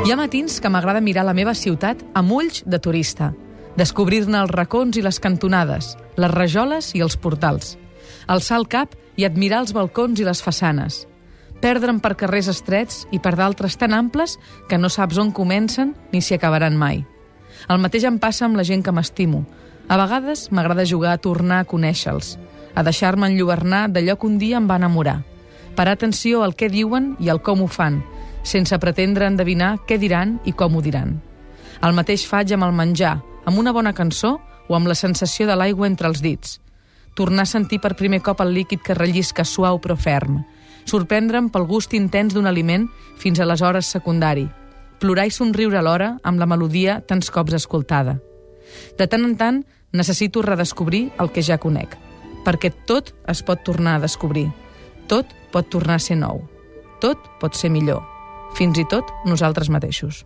Hi ha matins que m'agrada mirar la meva ciutat amb ulls de turista, descobrir-ne els racons i les cantonades, les rajoles i els portals, alçar el cap i admirar els balcons i les façanes, perdre'm per carrers estrets i per d'altres tan amples que no saps on comencen ni s'hi acabaran mai. El mateix em passa amb la gent que m'estimo. A vegades m'agrada jugar a tornar a conèixer-los, a deixar-me enlluernar d'allò que un dia em va enamorar. Parar atenció al què diuen i al com ho fan, sense pretendre endevinar què diran i com ho diran. El mateix faig amb el menjar, amb una bona cançó o amb la sensació de l'aigua entre els dits. Tornar a sentir per primer cop el líquid que rellisca suau però ferm. Sorprendre'm pel gust intens d'un aliment fins aleshores secundari. Plorar i somriure alhora amb la melodia tants cops escoltada. De tant en tant necessito redescobrir el que ja conec, perquè tot es pot tornar a descobrir. Tot pot tornar a ser nou. Tot pot ser millor. Fins i tot nosaltres mateixos.